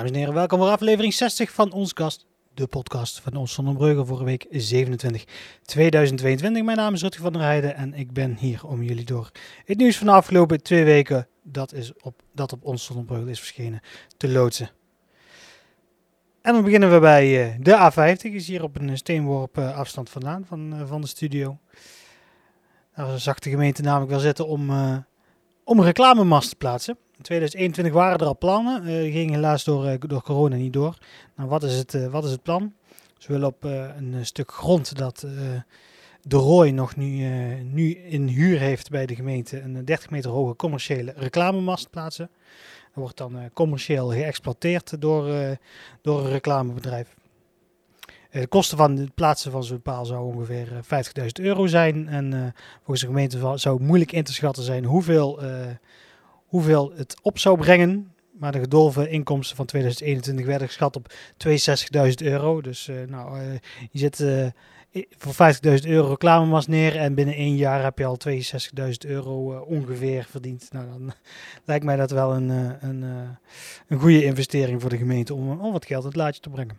Dames en heren, welkom voor aflevering 60 van Ons Kast, de podcast van ons Zonnebreugel voor week 27 2022. Mijn naam is Rutger van der Heijden en ik ben hier om jullie door het nieuws van de afgelopen twee weken, dat, is op, dat op ons Zonnebreugel is verschenen, te loodsen. En dan beginnen we bij uh, de A50, is hier op een steenworp uh, afstand vandaan van, uh, van de studio. Daar zag de gemeente namelijk wel zitten om, om een reclamemast te plaatsen. In 2021 waren er al plannen, uh, ging helaas door, uh, door corona niet door. Nou, wat is het, uh, wat is het plan? Ze willen op een stuk grond dat de Rooi nog nu, nu in huur heeft bij de gemeente een 30 meter hoge commerciële reclamemast plaatsen. Dat wordt dan commercieel geëxploiteerd door, door een reclamebedrijf. De kosten van het plaatsen van zo'n paal zou ongeveer 50.000 euro zijn. En volgens de gemeente zou het moeilijk in te schatten zijn hoeveel hoeveel het op zou brengen. Maar de gedolven inkomsten van 2021 werden geschat op 62.000 euro. Dus uh, nou, uh, je zit uh, voor 50.000 euro reclamemas neer en binnen één jaar heb je al 62.000 euro ongeveer verdiend. Nou, dan lijkt mij dat wel een, een, een goede investering voor de gemeente om, om wat geld het laadje te brengen.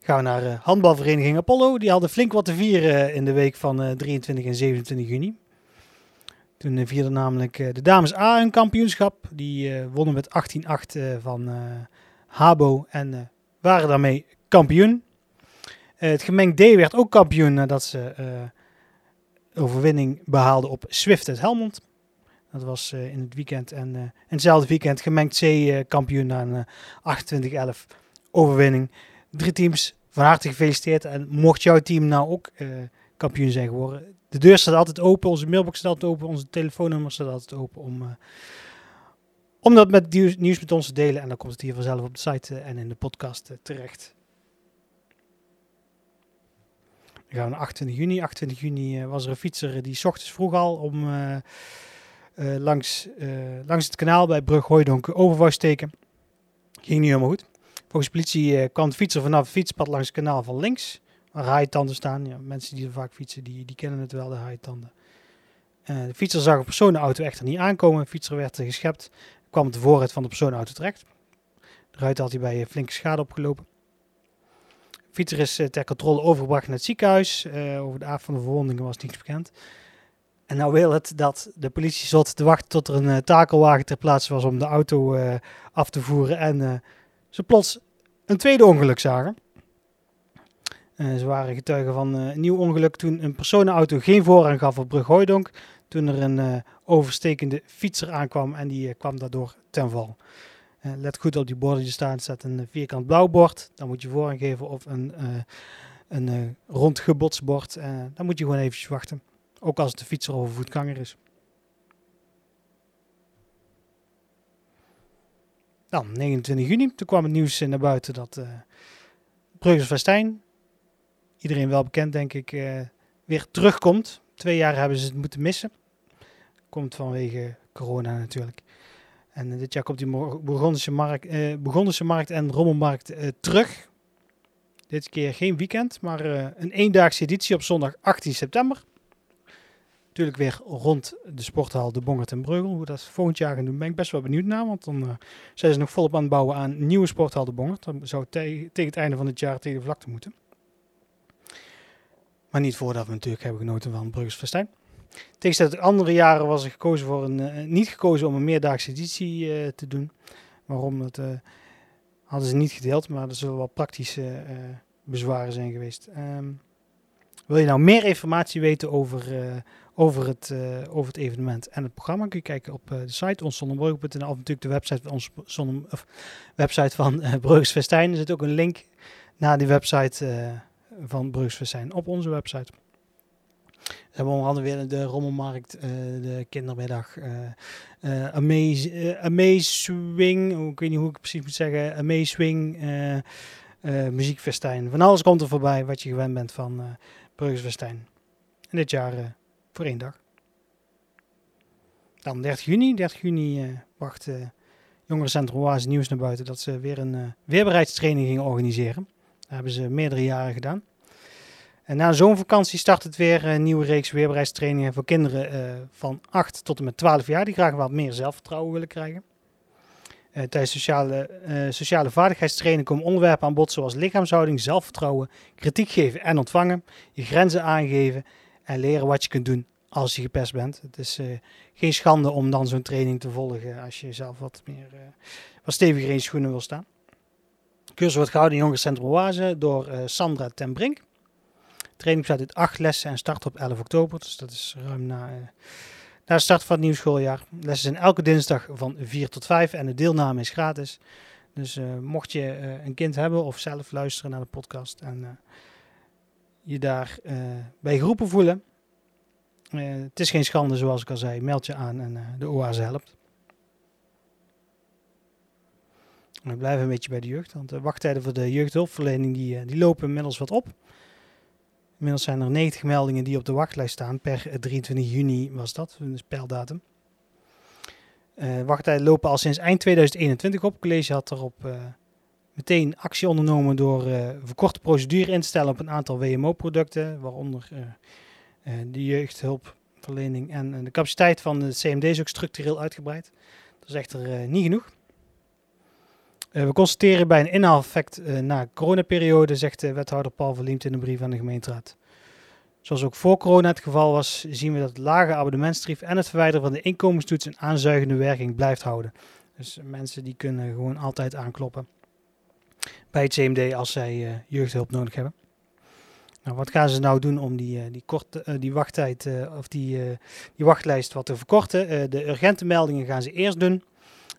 Gaan we naar handbalvereniging Apollo. Die hadden flink wat te vieren in de week van 23 en 27 juni. Toen vierde namelijk uh, de dames A een kampioenschap. Die uh, wonnen met 18-8 uh, van Habo en waren daarmee kampioen. het gemengd D werd ook kampioen nadat ze overwinning behaalden op Swift uit Helmond. Dat was in het weekend. En in hetzelfde weekend gemengd C kampioen na een 28-11 overwinning. Drie teams, van harte gefeliciteerd. En mocht jouw team nou ook kampioen zijn geworden, de deur staat altijd open, onze mailbox staat altijd open, onze telefoonnummer staat altijd open om, uh, dat met nieuws met ons te delen. En dan komt het hier vanzelf op de site uh, en in de podcast uh, terecht. Dan gaan we naar 28 juni. 28 juni was er een fietser die s ochtends vroeg al om langs, langs het kanaal bij Brug Hooidonk over wou steken. Ging niet helemaal goed. Volgens de politie kwam de fietser vanaf het fietspad langs het kanaal van links haaitanden staan. Ja, mensen die er vaak fietsen, die, die kennen het wel, de haaitanden. Uh, de fietser zag een personenauto echter niet aankomen. De fietser werd geschept, kwam de voorruit van de personenauto terecht. De ruit had hij bij flinke schade opgelopen. De fietser is uh, ter controle overgebracht naar het ziekenhuis. Uh, over de aard van de verwondingen was niets bekend. En nou wil het dat de politie zat te wachten tot er een takelwagen ter plaatse was om de auto af te voeren. En ze plots een tweede ongeluk zagen. Uh, ze waren getuigen van uh, een nieuw ongeluk toen een personenauto geen voorrang gaf op Brug Hooidonk. Toen er een uh, overstekende fietser aankwam en die kwam daardoor ten val. let goed op die borden die staan. Er staat een vierkant blauw bord. Dan moet je voorrang geven of een, een rond gebotsbord. dan moet je gewoon eventjes wachten. Ook als het de fietser of een voetganger is. Dan 29 juni. Toen kwam het nieuws naar buiten dat uh, Bruggers Vestijn iedereen wel bekend, denk ik, uh, weer terugkomt. Twee jaar hebben ze het moeten missen. Komt vanwege corona natuurlijk. En uh, dit jaar komt die Burgondische markt, uh, Burgondische markt en Rommelmarkt terug. Dit keer geen weekend, maar een eendaagse editie op zondag 18 september. Natuurlijk weer rond de sporthal De Bongert en Breugel. Hoe dat volgend jaar gaan doen, ben ik best wel benieuwd naar. Want dan zijn ze nog volop aan het bouwen aan nieuwe sporthal De Bongert. Dat zou te tegen het einde van het jaar tegen de vlakte moeten. Maar niet voordat we natuurlijk hebben genoten van Bruggers Festijn. Tegenstelling de andere jaren was er gekozen voor een, uh, niet gekozen om een meerdaagse editie uh, te doen. Waarom? Dat uh, hadden ze niet gedeeld, maar er zullen wel praktische bezwaren zijn geweest. Um, wil je nou meer informatie weten over, over, het, over het evenement en het programma? Kun je kijken op de site onszonnebreugel.nl of natuurlijk de website van, ons of website van Bruggers Festijn. Er zit ook een link naar die website van Brugsvestijn op onze website. We hebben onder andere weer de rommelmarkt, uh, de kindermiddag, uh, amaze, Amazing, ik weet niet hoe ik het precies moet zeggen, Amazing, muziekfestijn. Van alles komt er voorbij wat je gewend bent van uh, Brugsvestijn. En dit jaar voor één dag. Dan 30 juni. 30 juni wacht Jongerencentrum Oase Nieuws naar buiten dat ze weer een weerbaarheidstraining gingen organiseren. Dat hebben ze meerdere jaren gedaan. En na zo'n vakantie start het weer een nieuwe reeks weerbaarheidstrainingen voor kinderen uh, van 8 tot en met 12 jaar die graag wat meer zelfvertrouwen willen krijgen. tijdens sociale, sociale vaardigheidstraining komen onderwerpen aan bod zoals lichaamshouding, zelfvertrouwen, kritiek geven en ontvangen, je grenzen aangeven en leren wat je kunt doen als je gepest bent. Het is geen schande om dan zo'n training te volgen als je zelf wat meer wat steviger in schoenen wil staan. Cursus wordt gehouden in Jongerencentrum Oase door Sandra ten Brink training bestaat uit acht lessen en start op 11 oktober. Dus dat is ruim na, uh, na de start van het nieuwe schooljaar. Lessen zijn elke dinsdag van 4 tot 5 en de deelname is gratis. Dus uh, mocht je een kind hebben of zelf luisteren naar de podcast en je daar bij groepen voelen. het is geen schande zoals ik al zei. Meld je aan en de oase helpt. We blijven een beetje bij de jeugd, want de wachttijden voor de jeugdhulpverlening die, die lopen inmiddels wat op. Inmiddels zijn er 90 meldingen die op de wachtlijst staan. Per 23 juni was dat, een speldatum. Uh, wachttijden lopen al sinds eind 2021 op. Het college had erop uh, meteen actie ondernomen door uh, verkorte procedure in te stellen op een aantal WMO-producten, waaronder de jeugdhulpverlening en de capaciteit van de CMD is ook structureel uitgebreid. Dat is echter niet genoeg. Uh, we constateren bij een inhaaleffect uh, na coronaperiode, zegt de wethouder Paul Verliemt in een brief aan de gemeenteraad. Zoals ook voor corona het geval was, zien we dat het lage abonnementstarief en het verwijderen van de inkomenstoets een aanzuigende werking blijft houden. Dus mensen die kunnen gewoon altijd aankloppen bij het CMD als zij uh, jeugdhulp nodig hebben. Nou, wat gaan ze nou doen om die, die, korte, die wachttijd of die, die wachtlijst wat te verkorten? de urgente meldingen gaan ze eerst doen.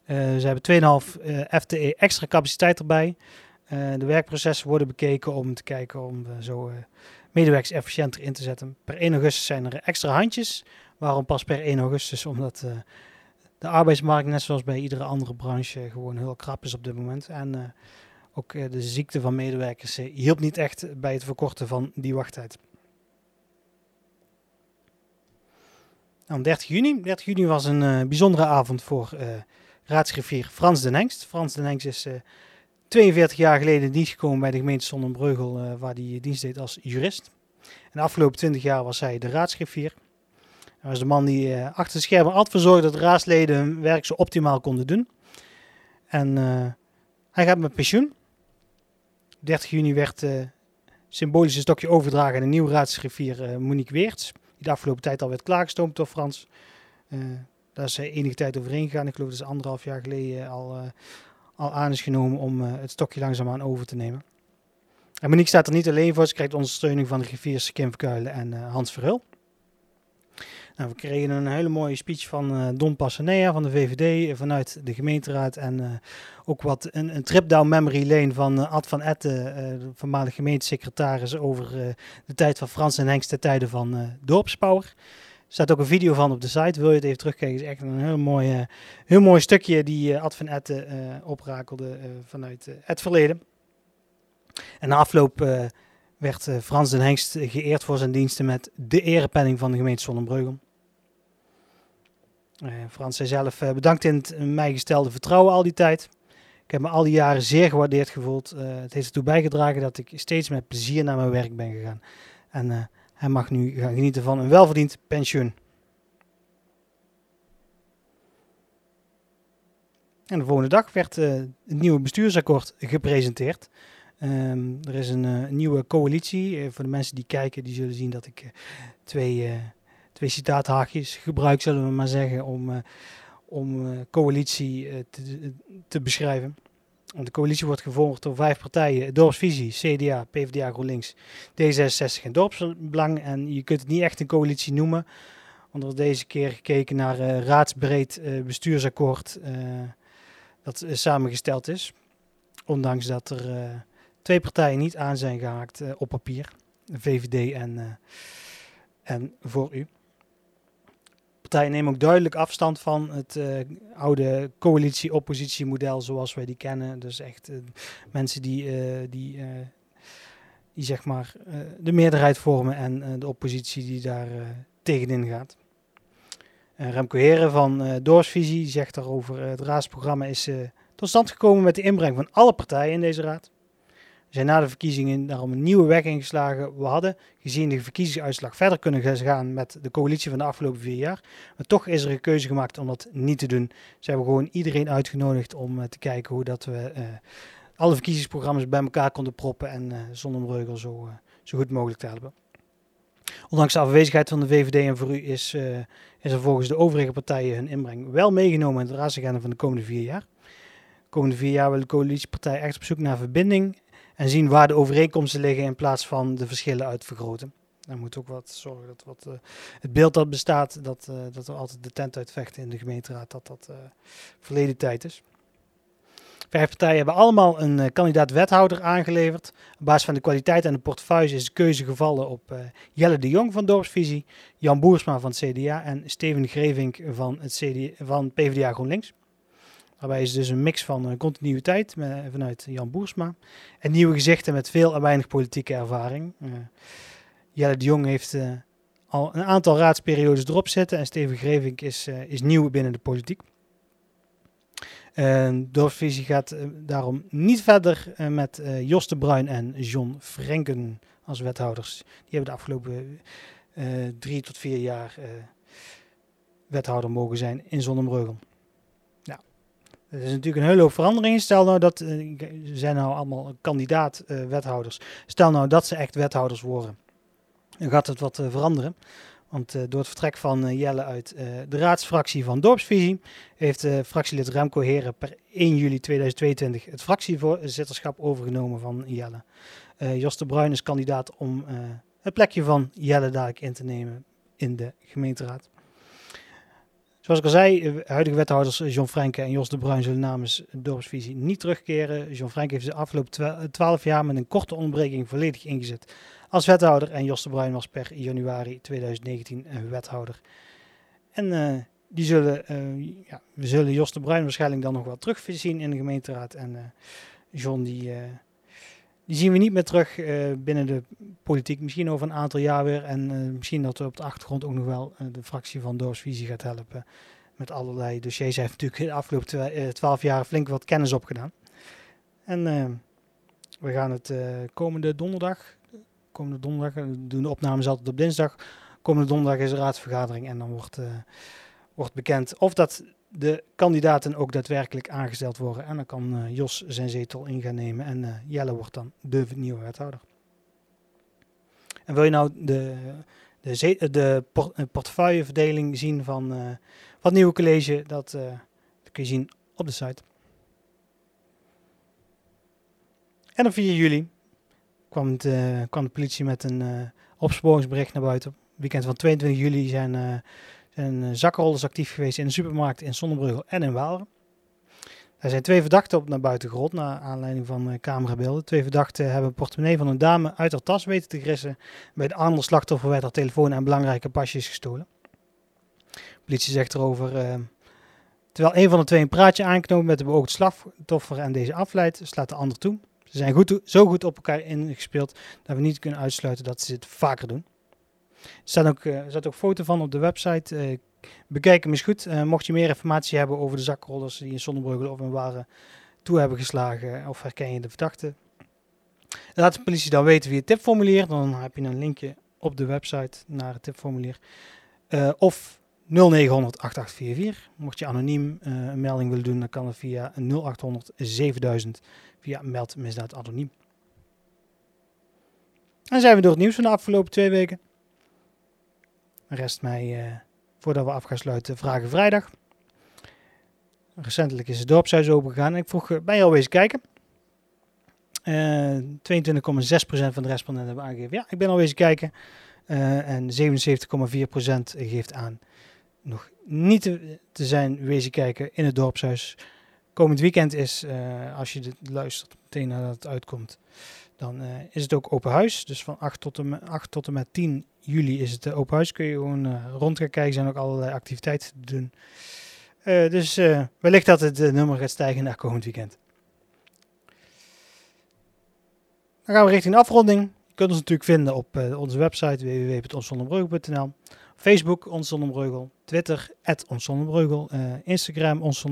Eh, ze hebben 2,5 eh, FTE extra capaciteit erbij. Eh, de werkprocessen worden bekeken om te kijken om zo medewerkers efficiënter in te zetten. Per 1 augustus zijn er extra handjes. Waarom pas per 1 augustus? Omdat de arbeidsmarkt, net zoals bij iedere andere branche, gewoon heel krap is op dit moment. En ook de ziekte van medewerkers hielp niet echt bij het verkorten van die wachttijd. Nou, 30 juni. 30 juni was een bijzondere avond voor raadsgriffier Frans den Hengst. Frans den Hengst is 42 eh, jaar geleden in dienst gekomen bij de gemeente Zonnebreugel, uh, waar hij dienst deed als jurist. En de afgelopen 20 jaar was hij de raadsgriffier. Hij was de man die uh, achter de schermen altijd voor zorgde dat raadsleden hun werk zo optimaal konden doen. En hij gaat met pensioen. 30 juni werd symbolisch een stokje overdragen aan de nieuwe raadsgriffier Monique Weerts. Die de afgelopen tijd al werd klaargestoomd door Frans. Daar is enige tijd overheen gegaan. Ik geloof dat ze anderhalf jaar geleden al, uh, al aan is genomen om uh, het stokje langzaamaan over te nemen. En Monique staat er niet alleen voor. Ze krijgt ondersteuning van de griffiers Kim Verkuilen en uh, Hans Verhul. Nou, we kregen een hele mooie speech van Don Passanea van de VVD vanuit de gemeenteraad. En ook wat een, een, trip down memory lane van Ad van Etten, de voormalige gemeentesecretaris, over de tijd van Frans en Hengst, de tijden van dorpspower. Staat ook een video van op de site. Wil je het even terugkijken? Is echt een heel mooi, uh, heel mooi stukje die uh, Ad van Etten uh, oprakelde vanuit het verleden. En na afloop werd Frans den Hengst geëerd voor zijn diensten met de erepenning van de gemeente Zonnebreugel. Frans zei zelf bedankt in het mij gestelde vertrouwen al die tijd. Ik heb me al die jaren zeer gewaardeerd gevoeld. het heeft ertoe bijgedragen dat ik steeds met plezier naar mijn werk ben gegaan. En hij mag nu gaan genieten van een welverdiend pensioen. En de volgende dag werd uh, het nieuwe bestuursakkoord gepresenteerd. Um, er is een uh, nieuwe coalitie. Uh, voor de mensen die kijken, die zullen zien dat ik twee, twee citaathaakjes gebruik, zullen we maar zeggen, om, om coalitie te, te beschrijven. De coalitie wordt gevormd door vijf partijen: Dorpsvisie, CDA, PvdA, GroenLinks, D66 en Dorpsbelang. En je kunt het niet echt een coalitie noemen, want er deze keer gekeken naar uh, raadsbreed uh, bestuursakkoord uh, dat samengesteld is. Ondanks dat er twee partijen niet aan zijn gehaakt op papier: VVD en, en Voor U partijen nemen ook duidelijk afstand van het uh, oude coalitie-oppositiemodel zoals wij die kennen. Dus echt uh, mensen die, uh, die, die zeg maar de meerderheid vormen en de oppositie die daar tegenin gaat. Remco Heren van Doorsvisie zegt daarover, het raadsprogramma is tot stand gekomen met de inbreng van alle partijen in deze raad. Zijn na de verkiezingen daarom een nieuwe weg ingeslagen. We hadden, gezien de verkiezingsuitslag, verder kunnen gaan met de coalitie van de afgelopen vier jaar. Maar toch is er een keuze gemaakt om dat niet te doen. Ze hebben gewoon iedereen uitgenodigd om uh, te kijken hoe dat we uh, alle verkiezingsprogramma's bij elkaar konden proppen en uh, zonder breugel zo, zo goed mogelijk te helpen. Ondanks de afwezigheid van de VVD en voor u is, is er volgens de overige partijen hun inbreng wel meegenomen in de raadsagenda van de komende vier jaar. De komende vier jaar wil de coalitiepartij echt op zoek naar verbinding en zien waar de overeenkomsten liggen in plaats van de verschillen uitvergroten. Dan moet ook wat zorgen dat wat, uh, het beeld dat bestaat, dat, uh, dat er altijd de tent uitvechten in de gemeenteraad, dat dat uh, verleden tijd is. Vijf partijen hebben allemaal een kandidaat wethouder aangeleverd. Op basis van de kwaliteit en de portefeuille is de keuze gevallen op Jelle de Jong van Dorpsvisie, Jan Boersma van het CDA en Steven Grevink van, het CDA, van PvdA GroenLinks. Daarbij is dus een mix van continuïteit met, vanuit Jan Boersma en nieuwe gezichten met veel en weinig politieke ervaring. Uh, Jelle de Jong heeft uh, al een aantal raadsperiodes erop zitten en Steven Grevink is, uh, is nieuw binnen de politiek. Uh, Dorpsvisie gaat daarom niet verder met Jos de Bruin en John Frenken als wethouders. Die hebben de afgelopen drie tot vier jaar wethouder mogen zijn in Zonnebreugel. Het is natuurlijk een hele hoop veranderingen. Stel nou dat, uh, zijn nou allemaal kandidaat uh, wethouders. Stel nou dat ze echt wethouders worden. Dan gaat het wat uh, veranderen. Want door het vertrek van Jelle uit de raadsfractie van Dorpsvisie heeft fractielid Remco Heren per 1 juli 2022 het fractievoorzitterschap overgenomen van Jelle. Jos de Bruin is kandidaat om het plekje van Jelle dadelijk in te nemen in de gemeenteraad. Zoals ik al zei, eh, huidige wethouders eh, John Frenke en Jos de Bruin zullen namens dorpsvisie niet terugkeren. John Frenke heeft de afgelopen twaalf jaar met een korte onderbreking volledig ingezet als wethouder. En Jos de Bruin was per januari 2019 een wethouder. En die zullen, ja, we zullen Jos de Bruin waarschijnlijk dan nog wel terugzien in de gemeenteraad. En John die, die zien we niet meer terug binnen de politiek. Misschien over een aantal jaar weer. En misschien dat we op de achtergrond ook nog wel de fractie van Dorpsvisie gaat helpen. Met allerlei dossiers. Hij heeft natuurlijk de afgelopen twaalf jaar flink wat kennis opgedaan. En we gaan het komende donderdag. Komende donderdag. We doen de opnames altijd op dinsdag. Komende donderdag is de raadsvergadering. En dan wordt, wordt bekend of dat de kandidaten ook daadwerkelijk aangesteld worden. En dan kan uh, Jos zijn zetel in gaan nemen en uh, Jelle wordt dan de nieuwe wethouder. En wil je nou de, de, de port portefeuilleverdeling zien van, uh, het nieuwe college, dat, kun je zien op de site. En op 4 juli kwam, kwam de politie met een opsporingsbericht naar buiten. Weekend van 22 juli zijn zijn uh, zakkenrollers actief geweest in de supermarkt in Zonnebreugel en in Waalre. Er zijn twee verdachten op naar buiten gerold, naar aanleiding van uh, camerabeelden. Twee verdachten hebben een portemonnee van een dame uit haar tas weten te grissen. Bij de andere slachtoffer werd haar telefoon en belangrijke pasjes gestolen. De politie zegt erover, uh, terwijl een van de twee een praatje aanknoopt met de beoogde slachtoffer en deze afleidt, slaat de ander toe. Ze zijn goed, zo goed op elkaar ingespeeld dat we niet kunnen uitsluiten dat ze het vaker doen. Er staat ook, uh, er ook foto van op de website. Uh, bekijk hem eens goed. Uh, mocht je meer informatie hebben over de zakrollers die in Zonnebreugel of in Waren toe hebben geslagen of herken je de verdachte. Laat de politie dan weten via het tipformulier. Dan heb je een linkje op de website naar het tipformulier. of 0900 8844. Mocht je anoniem een melding willen doen, dan kan het via 0800 7000 via meld misdaad anoniem. En zijn we door het nieuws van de afgelopen twee weken. Rest mij, uh, voordat we af gaan sluiten, Vragen Vrijdag. Recentelijk is het dorpshuis opengegaan en ik vroeg, ben je alweer eens kijken? Uh, 22,6% van de respondenten hebben aangegeven, ja, ik ben alweer eens kijken. En 77,4% geeft aan nog niet te, zijn wezen kijken in het dorpshuis. Komend weekend is, als je dit luistert, meteen nadat het uitkomt, dan uh, is het ook open huis. Dus van 8 tot en, 8 tot en met 10 juli is het uh, open huis. Kun je gewoon uh, rond gaan kijken. zijn ook allerlei activiteiten te doen. dus wellicht dat het nummer gaat stijgen naar komend weekend. Dan gaan we richting de afronding. Je kunt ons natuurlijk vinden op onze website www.onszonderbreugel.nl Facebook Ons Twitter Ons Instagram Ons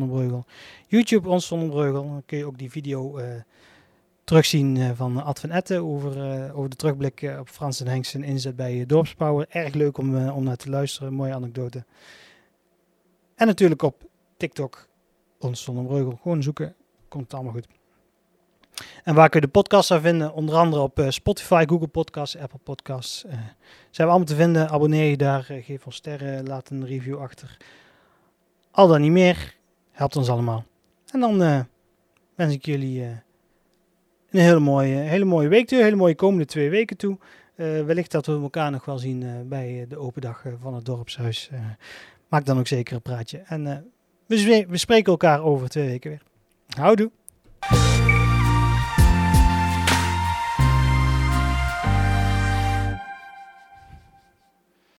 YouTube Ons Dan kun je ook die video terugzien van Ad van Etten over, over de terugblik op Frans en Henk inzet bij Dorpsbouwer. Erg leuk om, om naar te luisteren, mooie anekdote. En natuurlijk op TikTok, ons zonder gewoon zoeken, komt het allemaal goed. En waar kun je de podcast aan vinden? Onder andere op Spotify, Google Podcasts, Apple Podcasts. Zijn we allemaal te vinden. Abonneer je daar, geef ons sterren, laat een review achter. Al dan niet meer, helpt ons allemaal. En dan wens ik jullie een hele mooie, hele mooie week toe, hele mooie komende twee weken toe. Uh, wellicht dat we elkaar nog wel zien bij de open dag van het dorpshuis. maak dan ook zeker een praatje. En we, we spreken elkaar over twee weken weer. Houdoe!